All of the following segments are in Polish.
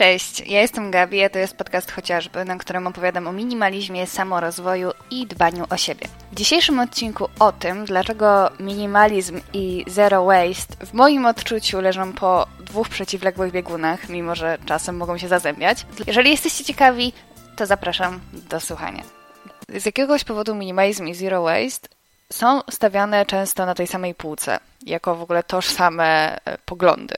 Cześć, ja jestem Gabi, a to jest podcast chociażby, na którym opowiadam o minimalizmie, samorozwoju i dbaniu o siebie. W dzisiejszym odcinku o tym, dlaczego minimalizm i zero waste w moim odczuciu leżą po dwóch przeciwległych biegunach, mimo że czasem mogą się zazębiać. Jeżeli jesteście ciekawi, to zapraszam do słuchania. Z jakiegoś powodu minimalizm i zero waste są stawiane często na tej samej półce, jako w ogóle tożsame e, poglądy.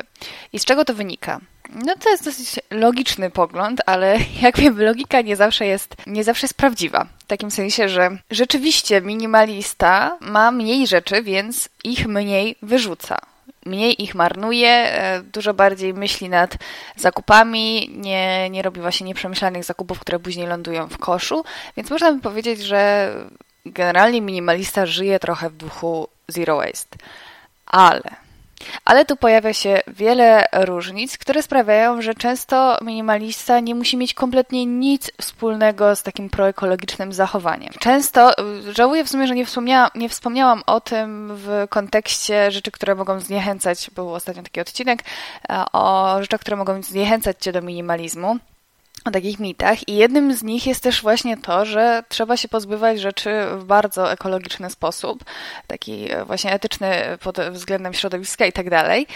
I z czego to wynika? No to jest dosyć logiczny pogląd, ale jak wiemy, logika nie zawsze jest, nie zawsze jest prawdziwa. W takim sensie, że rzeczywiście minimalista ma mniej rzeczy, więc ich mniej wyrzuca. Mniej ich marnuje, e, dużo bardziej myśli nad zakupami, nie, nie robi właśnie nieprzemyślanych zakupów, które później lądują w koszu, więc można by powiedzieć, że generalnie minimalista żyje trochę w duchu zero waste. Ale ale tu pojawia się wiele różnic, które sprawiają, że często minimalista nie musi mieć kompletnie nic wspólnego z takim proekologicznym zachowaniem. Często y, żałuję w sumie, że nie, wspomniałam, nie wspomniałam o tym w kontekście rzeczy, które mogą zniechęcać. Był ostatnio taki odcinek o rzeczach, które mogą zniechęcać cię do minimalizmu o takich mitach i jednym z nich jest też właśnie to, że trzeba się pozbywać rzeczy w bardzo ekologiczny sposób, taki e, właśnie etyczny pod względem środowiska i tak dalej.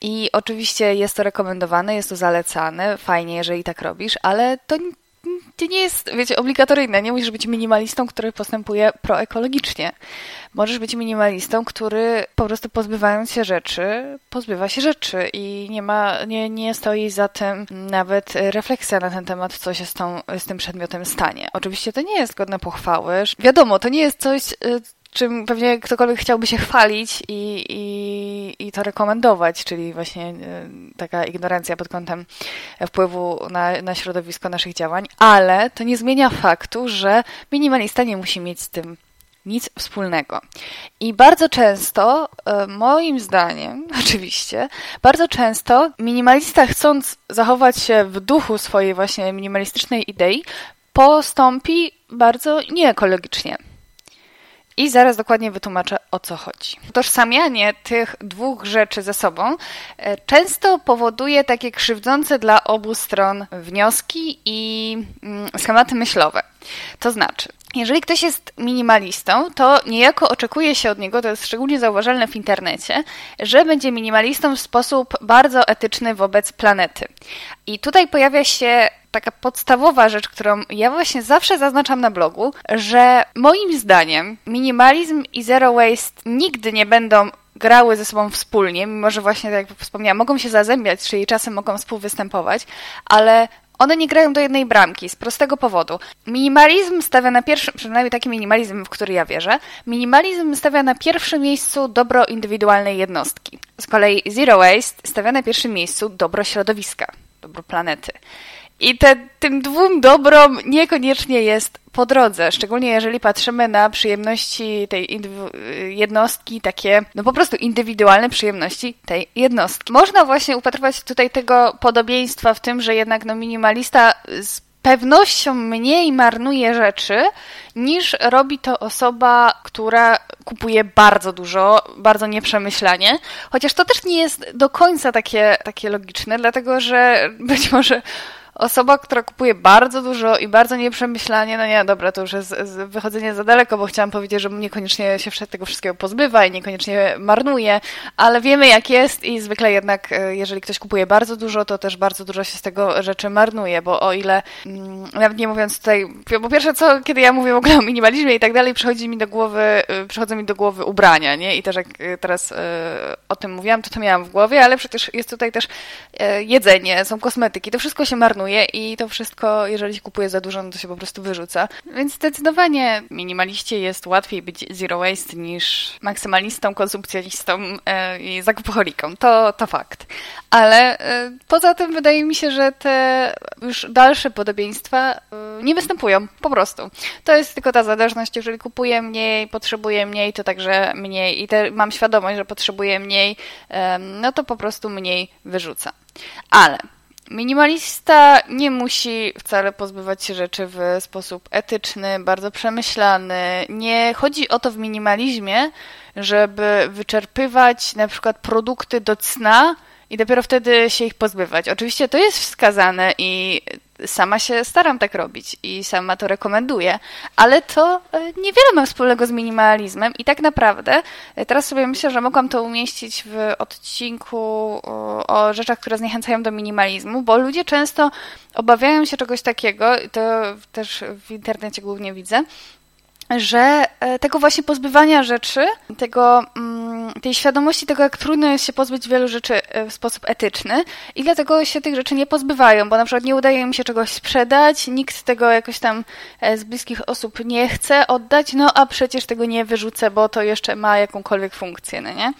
I oczywiście jest to rekomendowane, jest to zalecane, fajnie, jeżeli tak robisz, ale to to nie jest, wiecie, obligatoryjne. Nie musisz być minimalistą, który postępuje proekologicznie. Możesz być minimalistą, który po prostu pozbywając się rzeczy, pozbywa się rzeczy i nie ma, nie, nie stoi za tym nawet refleksja na ten temat, co się z, tą, z tym przedmiotem stanie. Oczywiście to nie jest godne pochwały. Wiadomo, to nie jest coś, y, czym pewnie ktokolwiek chciałby się chwalić i, i, i to rekomendować, czyli właśnie e, taka ignorancja pod kątem wpływu na, na środowisko naszych działań, ale to nie zmienia faktu, że minimalista nie musi mieć z tym nic wspólnego. I bardzo często, e, moim zdaniem, oczywiście, bardzo często minimalista, chcąc zachować się w duchu swojej właśnie minimalistycznej idei, postąpi bardzo nieekologicznie. I zaraz dokładnie wytłumaczę o co chodzi. Tożsamianie tych dwóch rzeczy ze sobą e, często powoduje takie krzywdzące dla obu stron wnioski i mm, schematy myślowe. To znaczy, jeżeli ktoś jest minimalistą, to niejako oczekuje się od niego, to jest szczególnie zauważalne w internecie, że będzie minimalistą w sposób bardzo etyczny wobec planety. I tutaj pojawia się taka podstawowa rzecz, którą ja właśnie zawsze zaznaczam na blogu, że moim zdaniem minimalizm i zero waste nigdy nie będą grały ze sobą wspólnie, mimo że właśnie, tak jak wspomniałam, mogą się zazębiać, czyli czasem mogą współwystępować, ale one nie grają do jednej bramki z prostego powodu. Minimalizm stawia na pierwszym, przynajmniej taki minimalizm, w który ja wierzę, minimalizm stawia na pierwszym miejscu dobro indywidualnej jednostki. Z kolei zero waste stawia na pierwszym miejscu dobro środowiska, dobro planety. I te, tym dwóm dobrom niekoniecznie jest po drodze, szczególnie jeżeli patrzymy na przyjemności tej jednostki, takie no po prostu indywidualne przyjemności tej jednostki. Można właśnie upatrywać tutaj tego podobieństwa w tym, że jednak no minimalista z pewnością mniej marnuje rzeczy, niż robi to osoba, która kupuje bardzo dużo, bardzo nieprzemyślanie. Chociaż to też nie jest do końca takie, takie logiczne, dlatego że być może osoba, która kupuje bardzo dużo i bardzo nieprzemyślanie, no nie, dobra, to już jest wychodzenie za daleko, bo chciałam powiedzieć, że niekoniecznie się tego wszystkiego pozbywa i niekoniecznie marnuje, ale wiemy jak jest i zwykle jednak, e, jeżeli ktoś kupuje bardzo dużo, to też bardzo dużo się z tego rzeczy marnuje, bo o ile, mm, nawet nie mówiąc tutaj, po pierwsze co, kiedy ja mówię w ogóle o minimalizmie i tak dalej, przychodzi mi do głowy, e, przychodzą mi do głowy ubrania, nie? I też jak e, teraz o tym mówiłam, to to miałam w głowie, ale przecież jest tutaj też jedzenie, są kosmetyki, to wszystko się marnuje, i to wszystko, jeżeli się kupuje za dużo, no to się po prostu wyrzuca. Więc zdecydowanie minimaliście jest łatwiej być zero waste niż maksymalistą, konsumpcjonistą e, i zakupoholiką. To, to fakt. Ale e, poza tym wydaje mi się, że te już dalsze podobieństwa e, nie występują. Po prostu. To jest tylko ta zależność, jeżeli kupuję mniej, potrzebuję mniej, to także mniej i te, mam świadomość, że potrzebuję mniej, no to po prostu mniej wyrzucam. Ale Minimalista nie musi wcale pozbywać się rzeczy w sposób etyczny, bardzo przemyślany. Nie chodzi o to w minimalizmie, żeby wyczerpywać na przykład produkty do cna i dopiero wtedy się ich pozbywać. Oczywiście to jest wskazane i sama się staram tak robić i sama to rekomenduję, ale to e, niewiele ma wspólnego z minimalizmem i tak naprawdę e, teraz sobie myślę, że mogłam to umieścić w odcinku o, rzeczach, które zniechęcają do minimalizmu, bo ludzie często obawiają się czegoś takiego, to też w internecie głównie widzę, że e, tego właśnie pozbywania rzeczy, tego, mm, tej świadomości tego, jak trudno jest się pozbyć wielu rzeczy e, w sposób etyczny i dlatego się tych rzeczy nie pozbywają, bo na przykład nie udaje im się czegoś sprzedać, nikt tego jakoś tam e, z bliskich osób nie chce oddać, no a przecież tego nie wyrzucę, bo to jeszcze ma jakąkolwiek funkcję, no nie?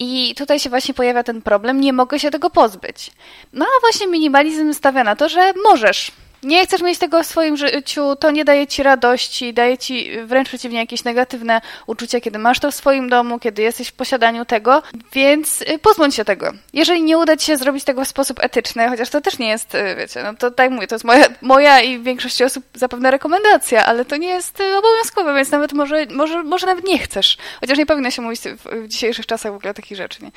I tutaj się właśnie pojawia ten problem, nie mogę się tego pozbyć. No a właśnie minimalizm stawia na to, że możesz nie chcesz mieć tego w swoim życiu, to nie daje ci radości, daje ci wręcz przeciwnie jakieś negatywne uczucia, kiedy masz to w swoim domu, kiedy jesteś w posiadaniu tego, więc y, pozbądź się tego. Jeżeli nie uda ci się zrobić tego w sposób etyczny, chociaż to też nie jest, y, wiecie, no to tak mówię, to jest moja, moja i większości osób zapewne rekomendacja, ale to nie jest y, obowiązkowe, więc nawet może, może, może nawet nie chcesz. Chociaż nie powinno się mówić w, dzisiejszych czasach w ogóle takich rzeczy, nie?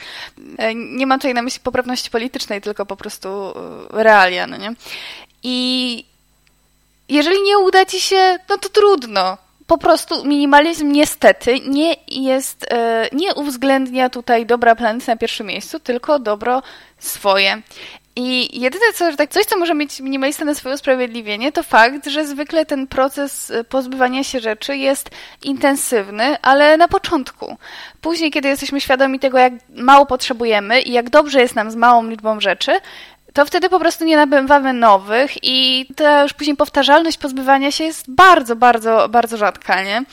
Nie mam tutaj na myśli poprawności politycznej, tylko po prostu realia, no nie? I jeżeli nie uda ci się, no to trudno. Po prostu minimalizm niestety nie jest, e, nie uwzględnia tutaj dobra planety na pierwszym miejscu, tylko dobro swoje. I jedyne co, tak coś, co może mieć minimalista na swoje usprawiedliwienie, to fakt, że zwykle ten proces e, pozbywania się rzeczy jest intensywny, ale na początku. Później, kiedy jesteśmy świadomi tego, jak mało potrzebujemy i jak dobrze jest nam z małą liczbą rzeczy, to wtedy po prostu nie nabywamy nowych i ta już później powtarzalność pozbywania się jest bardzo, bardzo, bardzo rzadka, nie?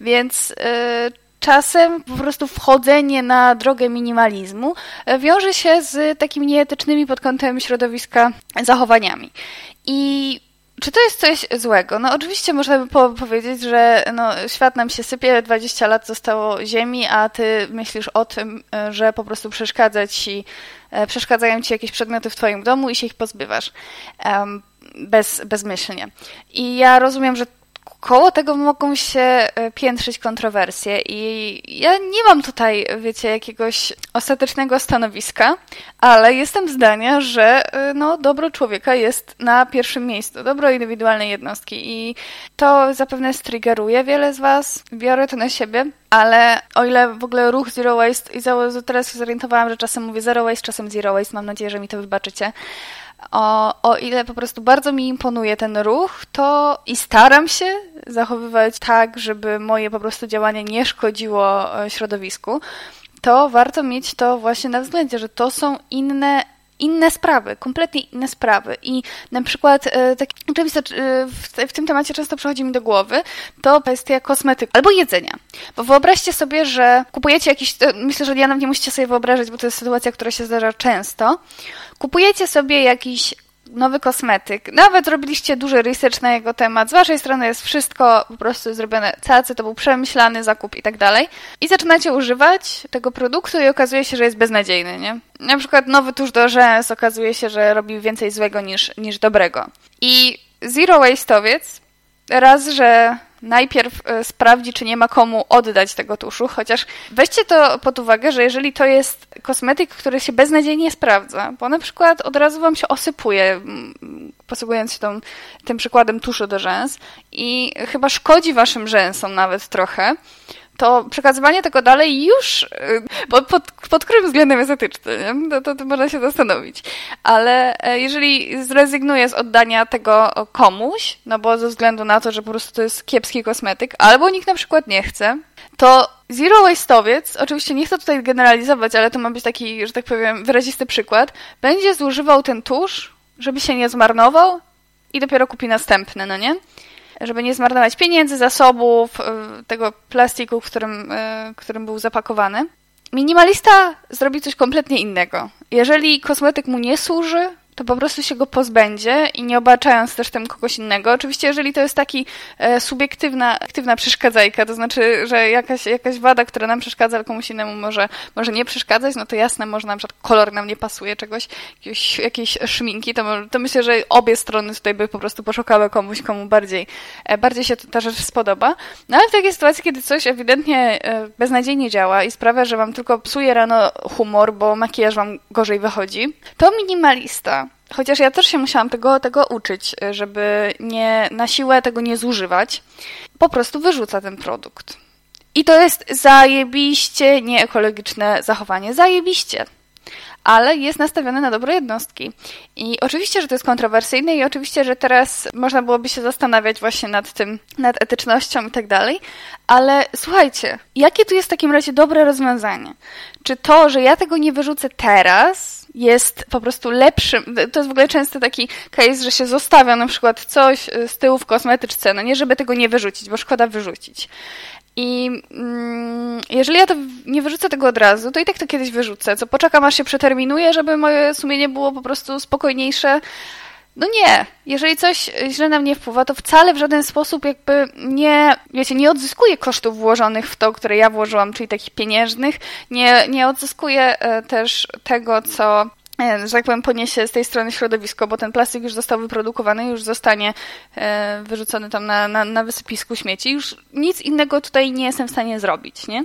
Więc... Yy, czasem po prostu wchodzenie na drogę minimalizmu y, wiąże się z takimi nieetycznymi pod kątem środowiska zachowaniami. I czy to jest coś złego? No oczywiście można by powiedzieć, że no, świat nam się sypie, 20 lat zostało ziemi, a ty myślisz o tym, y, że po prostu przeszkadza ci E, przeszkadzają ci jakieś przedmioty w twoim domu i się ich pozbywasz um, bez, bezmyślnie. I ja rozumiem, że koło tego mogą się e, piętrzyć kontrowersje i ja nie mam tutaj, wiecie, jakiegoś ostatecznego stanowiska, ale jestem zdania, że e, no, dobro człowieka jest na pierwszym miejscu, dobro indywidualnej jednostki i to zapewne striggeruje wiele z was, biorę to na siebie, ale o ile w ogóle ruch Zero Waste i teraz się zorientowałam, że czasem mówię Zero Waste, czasem Zero Waste, mam nadzieję, że mi to wybaczycie, o, o ile po prostu bardzo mi imponuje ten ruch, to i staram się zachowywać tak, żeby moje po prostu działanie nie szkodziło e, środowisku, to warto mieć to właśnie na względzie, że to są inne inne sprawy, kompletnie inne sprawy. I na przykład e, tak, oczywiście e, w, tym temacie często przychodzi mi do głowy to kwestia kosmetyku albo jedzenia. Bo wyobraźcie sobie, że kupujecie jakiś, myślę, że ja nie musicie sobie wyobrażać, bo to jest sytuacja, która się zdarza często. Kupujecie sobie jakiś nowy kosmetyk. Nawet zrobiliście duży research na jego temat. Z waszej strony jest wszystko po prostu zrobione cacy, to był przemyślany zakup i tak dalej. I zaczynacie używać tego produktu i okazuje się, że jest beznadziejny, nie? Na przykład nowy tusz do rzęs okazuje się, że robi więcej złego niż, niż dobrego. I zero waste'owiec raz, że najpierw e, sprawdzi, czy nie ma komu oddać tego tuszu, chociaż weźcie to pod uwagę, że jeżeli to jest kosmetyk, który się beznadziejnie sprawdza, bo na przykład od razu wam się osypuje, posługując się tą, tym przykładem tuszu do rzęs i chyba szkodzi waszym rzęsom nawet trochę, to przekazywanie tego dalej już y, pod, pod, którym względem jest etyczne, nie? To, to, to można się zastanowić. Ale e, jeżeli zrezygnuję z oddania tego komuś, no bo ze względu na to, że po prostu to jest kiepski kosmetyk, albo nikt na przykład nie chce, to zero waste'owiec, oczywiście nie chcę tutaj generalizować, ale to ma być taki, że tak powiem, wyrazisty przykład, będzie zużywał ten tusz, żeby się nie zmarnował i dopiero kupi następny, no nie? Żeby nie zmarnować pieniędzy, zasobów, y, tego plastiku, w którym, y, którym był zapakowany. Minimalista zrobi coś kompletnie innego. Jeżeli kosmetyk mu nie służy, to po prostu się go pozbędzie i nie obarczając też tym kogoś innego. Oczywiście, jeżeli to jest taki e, subiektywna aktywna przeszkadzajka, to znaczy, że jakaś, jakaś wada, która nam przeszkadza, ale komuś innemu może, może nie przeszkadzać, no to jasne, może na przykład kolor nam nie pasuje czegoś, jakieś, jakiejś szminki, to, to myślę, że obie strony tutaj by po prostu poszukały komuś, komu bardziej, e, bardziej się ta rzecz spodoba. No ale w takiej sytuacji, kiedy coś ewidentnie e, beznadziejnie działa i sprawia, że wam tylko psuje rano humor, bo makijaż wam gorzej wychodzi, to minimalista Chociaż ja też się musiałam tego, tego uczyć, żeby nie, na siłę tego nie zużywać. Po prostu wyrzuca ten produkt. I to jest zajebiście nieekologiczne zachowanie. Zajebiście. Ale jest nastawione na dobre jednostki. I oczywiście, że to jest kontrowersyjne i oczywiście, że teraz można byłoby się zastanawiać właśnie nad tym, nad etycznością i tak dalej. Ale słuchajcie, jakie tu jest w takim razie dobre rozwiązanie? Czy to, że ja tego nie wyrzucę teraz, jest po prostu lepszym. To jest w ogóle często taki case, że się zostawia na przykład coś z tyłu w kosmetyczce, no nie żeby tego nie wyrzucić, bo szkoda wyrzucić. I mm, jeżeli ja to nie wyrzucę tego od razu, to i tak to kiedyś wyrzucę. Co poczekam, aż się przeterminuje, żeby moje sumienie było po prostu spokojniejsze. No nie, jeżeli coś źle na mnie wpływa, to wcale w żaden sposób jakby nie, wiecie, nie odzyskuję kosztów włożonych w to, które ja włożyłam, czyli takich pieniężnych, nie, nie odzyskuję e, też tego, co że tak powiem, poniesie z tej strony środowisko, bo ten plastik już został wyprodukowany, już zostanie e, wyrzucony tam na, na, na wysypisku śmieci. Już nic innego tutaj nie jestem w stanie zrobić, nie?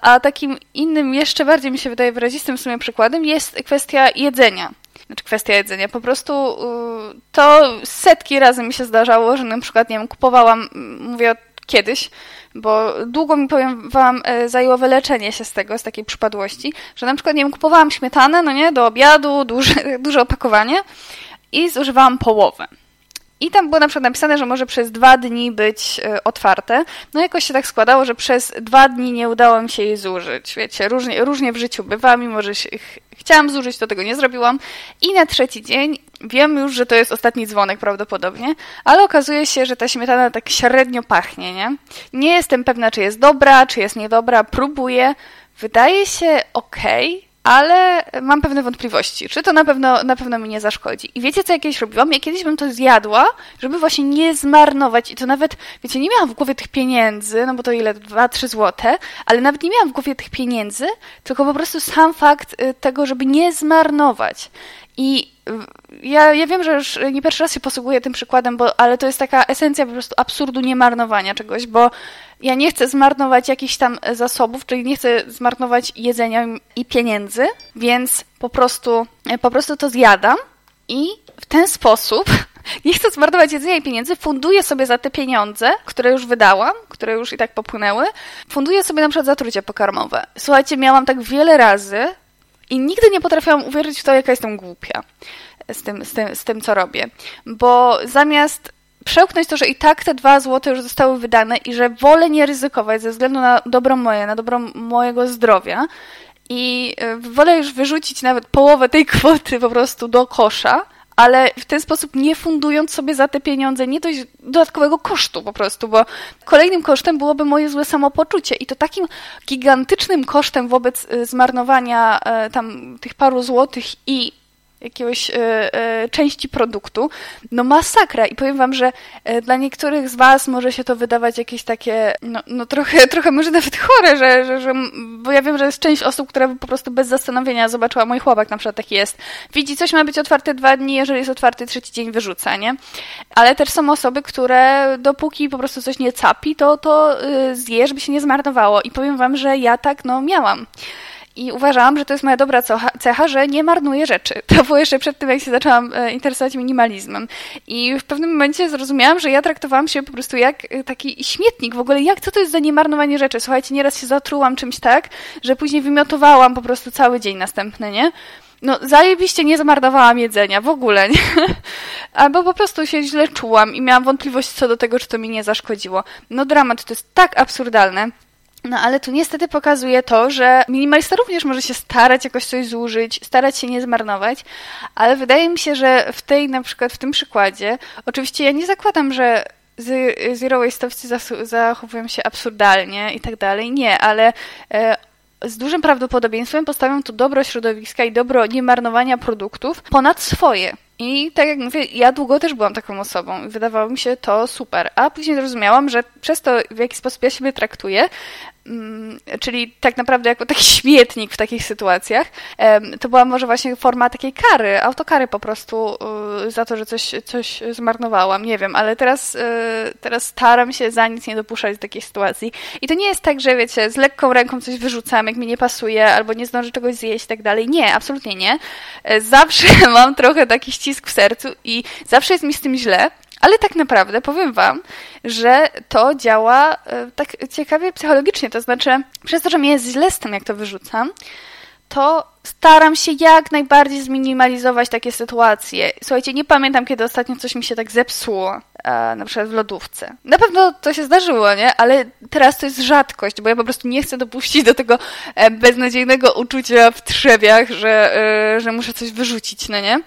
A takim innym, jeszcze bardziej mi się wydaje wyrazistym w sumie przykładem jest kwestia jedzenia znaczy kwestia jedzenia. Po prostu to setki razy mi się zdarzało, że na przykład, nie wiem, kupowałam, mówię kiedyś, bo długo mi powiem wam e, zajęło wyleczenie się z tego, z takiej przypadłości, że na przykład, nie wiem, kupowałam śmietanę, no nie, do obiadu, duże, duże opakowanie i zużywałam połowę. I tam było na przykład napisane, że może przez dwa dni być e, otwarte. No jakoś się tak składało, że przez dwa dni nie udało mi się jej zużyć. Wiecie, różnie, różnie w życiu bywa, mimo że się, chciałam zużyć, to tego nie zrobiłam. I na trzeci dzień wiem już, że to jest ostatni dzwonek prawdopodobnie, ale okazuje się, że ta śmietana tak średnio pachnie, nie? Nie jestem pewna, czy jest dobra, czy jest niedobra. Próbuję. Wydaje się ok, ale mam pewne wątpliwości, czy to na pewno, na pewno mi nie zaszkodzi. I wiecie, co ja kiedyś robiłam? Ja kiedyś bym to zjadła, żeby właśnie nie zmarnować i to nawet, wiecie, nie miałam w głowie tych pieniędzy, no bo to ile? 2-3 złote, ale nawet nie miałam w głowie tych pieniędzy, tylko po prostu sam fakt y, tego, żeby nie zmarnować. I ja, ja wiem, że już nie pierwszy raz się posługuję tym przykładem, bo, ale to jest taka esencja po prostu absurdu niemarnowania czegoś, bo ja nie chcę zmarnować jakichś tam zasobów, czyli nie chcę zmarnować jedzenia i pieniędzy, więc po prostu, po prostu to zjadam i w ten sposób nie chcę zmarnować jedzenia i pieniędzy, funduję sobie za te pieniądze, które już wydałam, które już i tak popłynęły, funduję sobie na przykład zatrucie pokarmowe. Słuchajcie, miałam tak wiele razy, i nigdy nie potrafiłam uwierzyć w to, jaka jestem głupia z tym, z tym, z tym co robię. Bo zamiast przełknąć to, że i tak te dwa złote już zostały wydane i że wolę nie ryzykować ze względu na dobro moje, na dobro mojego zdrowia. I e, wolę już wyrzucić nawet połowę tej kwoty po prostu do kosza, ale w ten sposób nie fundując sobie za te pieniądze nie dość dodatkowego kosztu po prostu, bo kolejnym kosztem byłoby moje złe samopoczucie. I to takim gigantycznym kosztem wobec y, zmarnowania e, tam tych paru złotych i jakiegoś e, e, części produktu, no masakra. I powiem wam, że e, dla niektórych z was może się to wydawać jakieś takie, no, no trochę, trochę może nawet chore, że, że, że, bo ja wiem, że jest część osób, która po prostu bez zastanowienia zobaczyła, mój chłopak na przykład taki jest, widzi coś ma być otwarte dwa dni, jeżeli jest otwarty trzeci dzień wyrzuca, nie? Ale też są osoby, które dopóki po prostu coś nie capi, to, to zje, żeby się nie zmarnowało. I powiem wam, że ja tak, no, miałam. I uważałam, że to jest moja dobra cecha, że nie marnuję rzeczy. To było jeszcze przed tym, jak się zaczęłam e, interesować minimalizmem. I w pewnym momencie zrozumiałam, że ja traktowałam się po prostu jak e, taki śmietnik. W ogóle jak, co to jest za niemarnowanie rzeczy? Słuchajcie, nieraz się zatrułam czymś tak, że później wymiotowałam po prostu cały dzień następny, nie? No, zajebiście nie zmarnowałam jedzenia, w ogóle, nie? Albo po prostu się źle czułam i miałam wątpliwość co do tego, czy to mi nie zaszkodziło. No, dramat, to jest tak absurdalne. No ale tu niestety pokazuje to, że minimalista również może się starać jakoś coś zużyć, starać się nie zmarnować, ale wydaje mi się, że w tej na przykład w tym przykładzie, oczywiście ja nie zakładam, że zero waste'owcy zachowują się absurdalnie i tak dalej, nie, ale e, z dużym prawdopodobieństwem postawią tu dobro środowiska i dobro niemarnowania produktów ponad swoje. I tak jak mówię, ja długo też byłam taką osobą i wydawało mi się to super. A później zrozumiałam, że przez to, w jaki sposób ja siebie traktuję, czyli tak naprawdę jako taki śmietnik w takich sytuacjach, to była może właśnie forma takiej kary, autokary po prostu y, za to, że coś, coś zmarnowałam, nie wiem, ale teraz, y, teraz staram się za nic nie dopuszczać do takiej sytuacji. I to nie jest tak, że wiecie, z lekką ręką coś wyrzucam, jak mi nie pasuje, albo nie zdążę czegoś zjeść i tak dalej. Nie, absolutnie nie. E, zawsze mam trochę taki ścisk w sercu i zawsze jest mi z tym źle, ale tak naprawdę powiem Wam, że to działa e, tak ciekawie psychologicznie. To znaczy, przez to, że mi jest źle z tym, jak to wyrzucam, to staram się jak najbardziej zminimalizować takie sytuacje. Słuchajcie, nie pamiętam, kiedy ostatnio coś mi się tak zepsuło, e, na przykład w lodówce. Na pewno to się zdarzyło, nie? Ale teraz to jest rzadkość, bo ja po prostu nie chcę dopuścić do tego e, beznadziejnego uczucia w trzewiach, że, e, że muszę coś wyrzucić, no nie?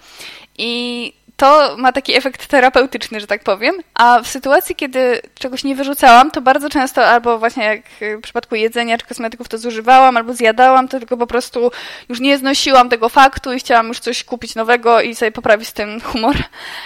I to ma taki efekt terapeutyczny, że tak powiem. A w sytuacji, kiedy czegoś nie wyrzucałam, to bardzo często albo właśnie jak w przypadku jedzenia czy kosmetyków to zużywałam, albo zjadałam, to tylko po prostu już nie znosiłam tego faktu i chciałam już coś kupić nowego i sobie poprawić ten humor.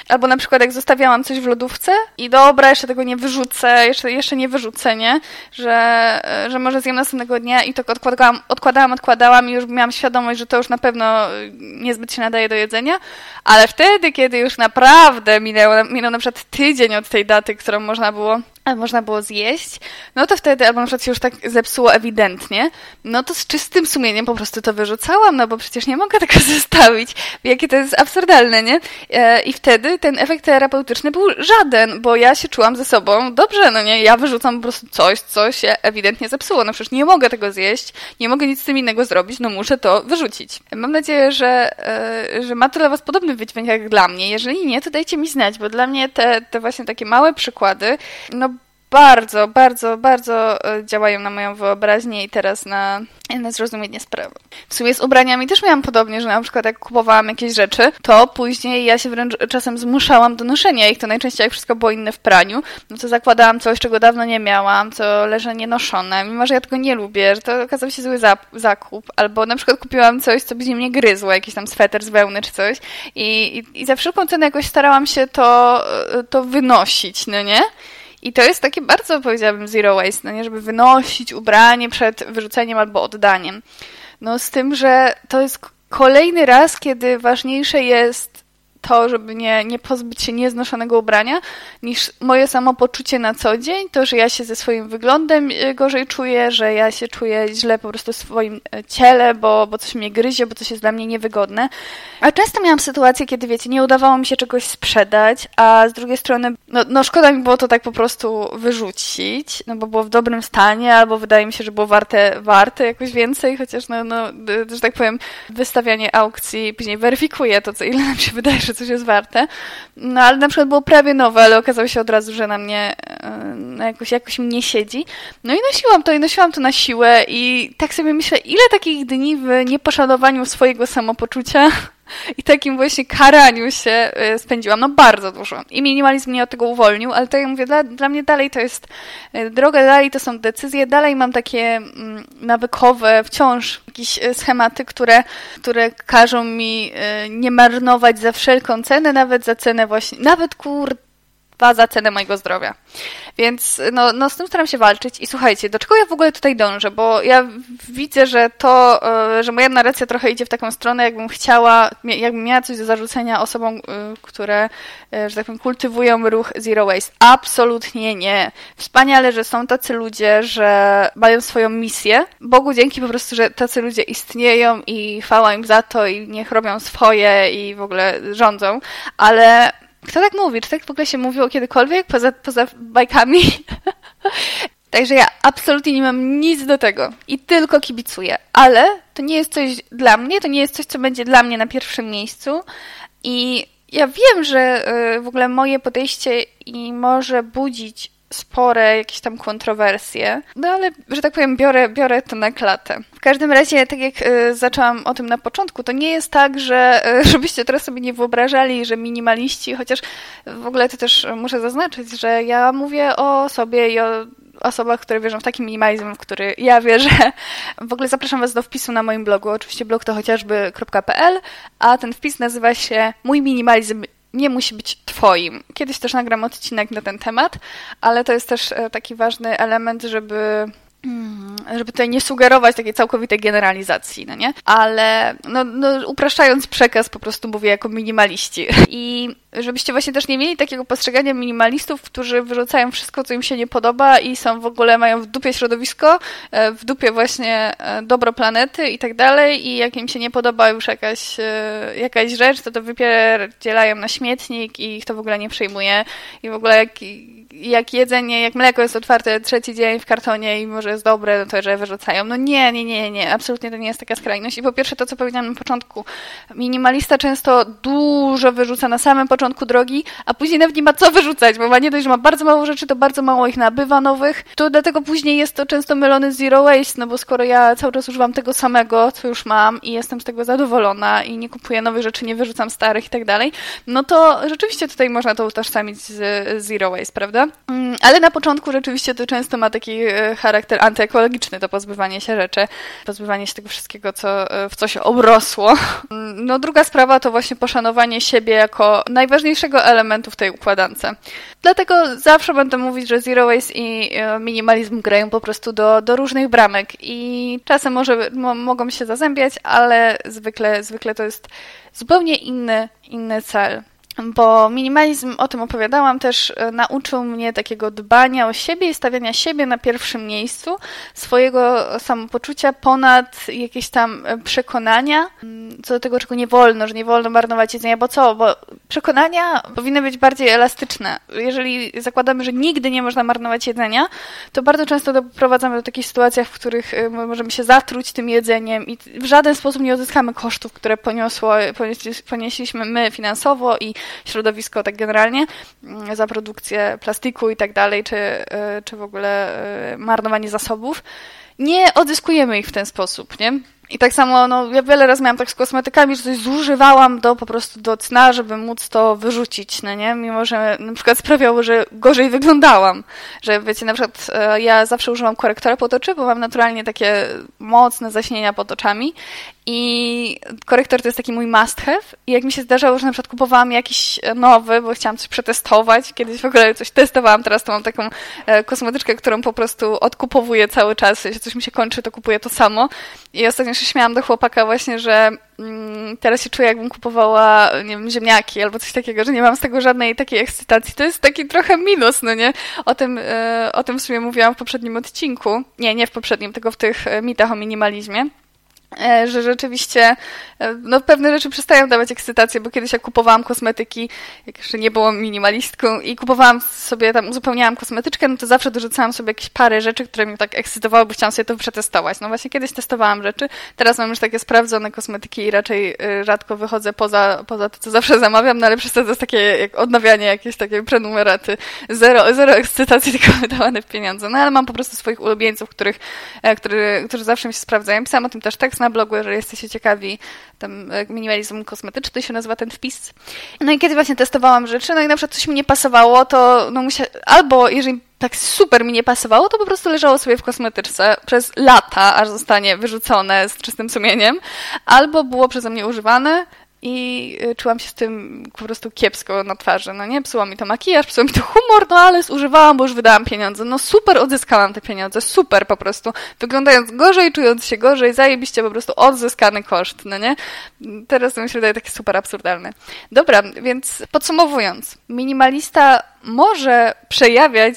Albo na przykład jak zostawiałam coś w lodówce i dobra, jeszcze tego nie wyrzucę, jeszcze, jeszcze nie wyrzucę, nie? Że, że może zjem następnego dnia i to odkładałam, odkładałam, odkładałam i już miałam świadomość, że to już na pewno niezbyt się nadaje do jedzenia, ale wtedy, kiedy już naprawdę minęło, minął na przykład tydzień od tej daty, którą można było można było zjeść, no to wtedy, albo na przykład się już tak zepsuło ewidentnie, no to z czystym sumieniem po prostu to wyrzucałam, no bo przecież nie mogę tego zostawić. Jakie to jest absurdalne, nie? E, I wtedy ten efekt terapeutyczny był żaden, bo ja się czułam ze sobą dobrze, no nie? Ja wyrzucam po prostu coś, co się ewidentnie zepsuło. No przecież nie mogę tego zjeść, nie mogę nic z tym innego zrobić, no muszę to wyrzucić. Mam nadzieję, że, e, że ma to dla Was podobny wydźwięk jak dla mnie. Jeżeli nie, to dajcie mi znać, bo dla mnie te, te właśnie takie małe przykłady, no bardzo, bardzo, bardzo e, działają na moją wyobraźnię i teraz na, na zrozumienie sprawy. W sumie z ubraniami też miałam podobnie, że na przykład jak kupowałam jakieś rzeczy, to później ja się wręcz czasem zmuszałam do noszenia ich, to najczęściej jak wszystko było inne w praniu, no to zakładałam coś, czego dawno nie miałam, co leży nienoszone, mimo że ja tego nie lubię, że to okazał się zły zakup, albo na przykład kupiłam coś, co by mnie gryzło, jakiś tam sweter z wełny czy coś i, i, i za wszelką cenę jakoś starałam się to, e, to wynosić, no nie? I to jest takie bardzo, powiedziałabym, zero waste, no nie, żeby wynosić ubranie przed wyrzuceniem albo oddaniem. No z tym, że to jest kolejny raz, kiedy ważniejsze jest to, żeby nie, nie pozbyć się nieznoszonego ubrania, niż moje samopoczucie na co dzień, to, że ja się ze swoim wyglądem e, gorzej czuję, że ja się czuję źle po prostu w swoim e, ciele, bo, bo coś mnie gryzie, bo coś jest dla mnie niewygodne. A często miałam sytuację, kiedy wiecie, nie udawało mi się czegoś sprzedać, a z drugiej strony, no, no szkoda mi było to tak po prostu wyrzucić, no bo było w dobrym stanie, albo wydaje mi się, że było warte, warte jakoś więcej, chociaż no, no że tak powiem, wystawianie aukcji później weryfikuje to, co ile nam się wydaje, że coś jest warte. No ale na przykład było prawie nowe, ale okazało się od razu, że na mnie no, jakoś, jakoś mi nie siedzi. No i nosiłam to i nosiłam to na siłę i tak sobie myślę, ile takich dni w nieposzanowaniu swojego samopoczucia i takim właśnie karaniu się y, spędziłam, no bardzo dużo. I minimalizm mnie od tego uwolnił, ale tak jak mówię, dla, dla mnie dalej to jest y, droga, dalej to są decyzje, dalej mam takie mm, nawykowe, wciąż jakieś y, schematy, które, które każą mi nie marnować za wszelką cenę, nawet za cenę właśnie, nawet za cenę mojego zdrowia. Więc no, no z tym staram się walczyć i słuchajcie, do czego ja w ogóle tutaj dążę, bo ja widzę, że to, e, że moja narracja trochę idzie w taką stronę, jakbym chciała, jakbym miała coś do zarzucenia osobom, e, które, e, że tak powiem, kultywują ruch Zero Waste. Absolutnie nie. Wspaniale, że są tacy ludzie, że mają swoją misję. Bogu dzięki po prostu, że tacy ludzie istnieją i chwała im za to i niech robią swoje i w ogóle rządzą, ale kto tak mówi? Czy tak w ogóle się mówiło kiedykolwiek poza, poza bajkami? Także ja absolutnie nie mam nic do tego i tylko kibicuję. Ale to nie jest coś dla mnie, to nie jest coś, co będzie dla mnie na pierwszym miejscu. I ja wiem, że y, w ogóle moje podejście i może budzić spore jakieś tam kontrowersje, no ale, że tak powiem, biorę, biorę to na klatę. W każdym razie, tak jak y, zaczęłam o tym na początku, to nie jest tak, że y, żebyście teraz sobie nie wyobrażali, że minimaliści, chociaż w ogóle to też muszę zaznaczyć, że ja mówię o sobie i o osobach, które wierzą w taki minimalizm, w który ja wierzę. W ogóle zapraszam Was do wpisu na moim blogu. Oczywiście blog to chociażby.pl, a ten wpis nazywa się Mój minimalizm nie musi być Twoim. Kiedyś też nagram odcinek na ten temat, ale to jest też e, taki ważny element, żeby żeby tutaj nie sugerować takiej całkowitej generalizacji, no nie? Ale no, no, upraszczając przekaz, po prostu mówię jako minimaliści. I żebyście właśnie też nie mieli takiego postrzegania minimalistów, którzy wyrzucają wszystko, co im się nie podoba i są w ogóle, mają w dupie środowisko, e, w dupie właśnie e, dobro planety i tak dalej i jak im się nie podoba już jakaś, e, jakaś rzecz, to to wypierdzielają na śmietnik i ich to w ogóle nie przejmuje i w ogóle jak jak jedzenie, jak mleko jest otwarte trzeci dzień w kartonie i może jest dobre, no to że wyrzucają. No nie, nie, nie, nie, absolutnie to nie jest taka skrajność. I po pierwsze to, co powiedziałam na początku, minimalista często dużo wyrzuca na samym początku drogi, a później nawet nie ma co wyrzucać, bo ma nie dość, że ma bardzo mało rzeczy, to bardzo mało ich nabywa nowych, to dlatego później jest to często mylony z zero waste, no bo skoro ja cały czas używam tego samego, co już mam i jestem z tego zadowolona i nie kupuję nowych rzeczy, nie wyrzucam starych i tak dalej, no to rzeczywiście tutaj można to utożsamić z zero waste, prawda? Mm, ale na początku rzeczywiście to często ma taki e, charakter antyekologiczny, to pozbywanie się rzeczy, pozbywanie się tego wszystkiego, co, e, w co się obrosło. Mm, no druga sprawa to właśnie poszanowanie siebie jako najważniejszego elementu w tej układance. Dlatego zawsze będę mówić, że zero waste i e, minimalizm grają po prostu do, do różnych bramek i czasem może mogą się zazębiać, ale zwykle, zwykle to jest zupełnie inny, inny cel bo minimalizm, o tym opowiadałam, też e, nauczył mnie takiego dbania o siebie i stawiania siebie na pierwszym miejscu, swojego samopoczucia ponad jakieś tam e, przekonania, mm, co do tego, czego nie wolno, że nie wolno marnować jedzenia, bo co? Bo przekonania powinny być bardziej elastyczne. Jeżeli zakładamy, że nigdy nie można marnować jedzenia, to bardzo często doprowadzamy do takich sytuacji, w których e, możemy się zatruć tym jedzeniem i w żaden sposób nie odzyskamy kosztów, które poniosło, ponieśliśmy my finansowo i środowisko tak generalnie, mm, za produkcję plastiku i tak dalej, czy, e, czy w ogóle e, marnowanie zasobów, nie odzyskujemy ich w ten sposób, nie? I tak samo, no, ja wiele razy miałam tak z kosmetykami, że coś zużywałam do po prostu do cna, żeby móc to wyrzucić, no nie? Mimo, że na przykład sprawiało, że gorzej wyglądałam. Że wiecie, na przykład e, ja zawsze używam korektora pod oczy, bo mam naturalnie takie mocne zaśnienia pod oczami i korektor to jest taki mój must have. I jak mi się zdarzało, że na przykład kupowałam jakiś nowy, bo chciałam coś przetestować, kiedyś w ogóle coś testowałam, teraz to mam taką e, kosmetyczkę, którą po prostu odkupowuję cały czas. Jeśli coś mi się kończy, to kupuję to samo. I ostatnio się śmiałam do chłopaka właśnie, że mm, teraz się czuję, jakbym kupowała, nie wiem, ziemniaki albo coś takiego, że nie mam z tego żadnej takiej ekscytacji. To jest taki trochę minus, no nie? O tym, e, o tym w sumie mówiłam w poprzednim odcinku. Nie, nie w poprzednim, tylko w tych e, mitach o minimalizmie. E, że rzeczywiście e, no, pewne rzeczy przestają dawać ekscytację, bo kiedyś jak kupowałam kosmetyki, jak jeszcze nie byłam minimalistką i kupowałam sobie tam, uzupełniałam kosmetyczkę, no to zawsze dorzucałam sobie jakieś parę rzeczy, które mnie tak ekscytowały, bo chciałam sobie to przetestować. No właśnie kiedyś testowałam rzeczy, teraz mam już takie sprawdzone kosmetyki i raczej y, rzadko wychodzę poza, poza to, co zawsze zamawiam, no ale przez to jest takie jak odnawianie jakieś takie prenumeraty. Zero, zero ekscytacji, tylko wydawane w pieniądze. No ale mam po prostu swoich ulubieńców, których, e, który, którzy zawsze mi się sprawdzają. Pisałam o tym też tekst na blogu, jeżeli jesteście ciekawi, tam e, minimalizm kosmetyczny się nazywa ten wpis. No i kiedy właśnie testowałam rzeczy, no i na przykład coś mi nie pasowało, to no musia... albo jeżeli tak super mi nie pasowało, to po prostu leżało sobie w kosmetyczce przez lata, aż zostanie wyrzucone z czystym sumieniem, albo było przeze mnie używane, i y, czułam się z tym po prostu kiepsko na twarzy. No nie, psuło mi to makijaż, psuło mi to humor, no ale zużywałam, bo już wydałam pieniądze. No super odzyskałam te pieniądze, super po prostu. Wyglądając gorzej, czując się gorzej, zajebiście po prostu odzyskany koszt, no nie? Teraz to mi się wydaje takie super absurdalne. Dobra, więc podsumowując, minimalista może przejawiać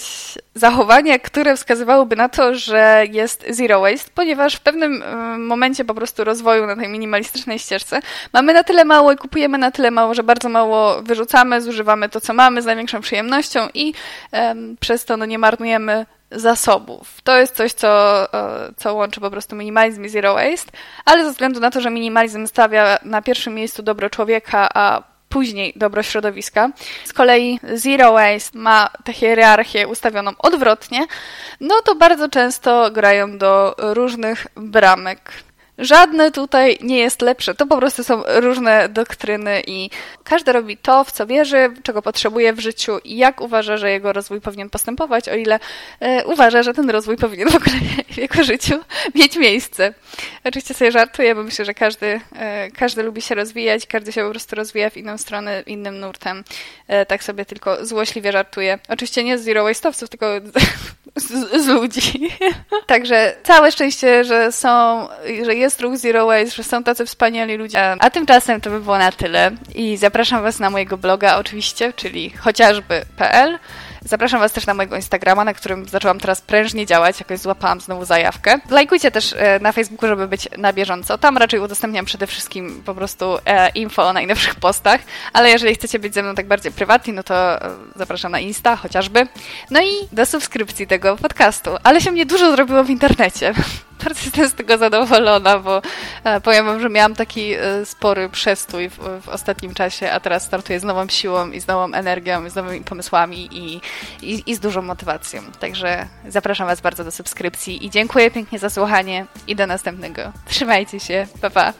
zachowania, które wskazywałyby na to, że jest zero waste, ponieważ w pewnym e, momencie po prostu rozwoju na tej minimalistycznej ścieżce mamy na tyle mało i kupujemy na tyle mało, że bardzo mało wyrzucamy, zużywamy to, co mamy z największą przyjemnością i um, przez to no, nie marnujemy zasobów. To jest coś, co, e, co łączy po prostu minimalizm i zero waste, ale ze względu na to, że minimalizm stawia na pierwszym miejscu dobro człowieka, a później dobro środowiska. Z kolei Zero Waste ma tę hierarchię ustawioną odwrotnie, no to bardzo często grają do różnych bramek. Żadne tutaj nie jest lepsze. To po prostu są różne doktryny i każdy robi to, w co wierzy, czego potrzebuje w życiu i jak uważa, że jego rozwój powinien postępować, o ile e, uważa, że ten rozwój powinien w ogóle w jego życiu mieć miejsce. Oczywiście sobie żartuję, bo myślę, że każdy, e, każdy lubi się rozwijać, każdy się po prostu rozwija w inną stronę, innym nurtem. E, tak sobie tylko złośliwie żartuję. Oczywiście nie z zero waste'owców, tylko z, z ludzi. Także całe szczęście, że są, że jest ruch Zero Waste, że są tacy wspaniali ludzie. A tymczasem to by było na tyle i zapraszam Was na mojego bloga oczywiście, czyli chociażby.pl. Zapraszam Was też na mojego Instagrama, na którym zaczęłam teraz prężnie działać, jakoś złapałam znowu zajawkę. Lajkujcie też e, na Facebooku, żeby być na bieżąco. Tam raczej udostępniam przede wszystkim po prostu e, info o najnowszych postach, ale jeżeli chcecie być ze mną tak bardziej prywatni, no to e, zapraszam na Insta chociażby. No i do subskrypcji tego podcastu. Ale się mnie dużo zrobiło w internecie. bardzo jestem z tego zadowolona, bo e, powiem wam, że miałam taki e, spory przestój w, w, ostatnim czasie, a teraz startuję z nową siłą i z nową energią, i z nowymi pomysłami i, i, i z dużą motywacją. Także zapraszam was bardzo do subskrypcji i dziękuję pięknie za słuchanie i do następnego. Trzymajcie się, pa pa!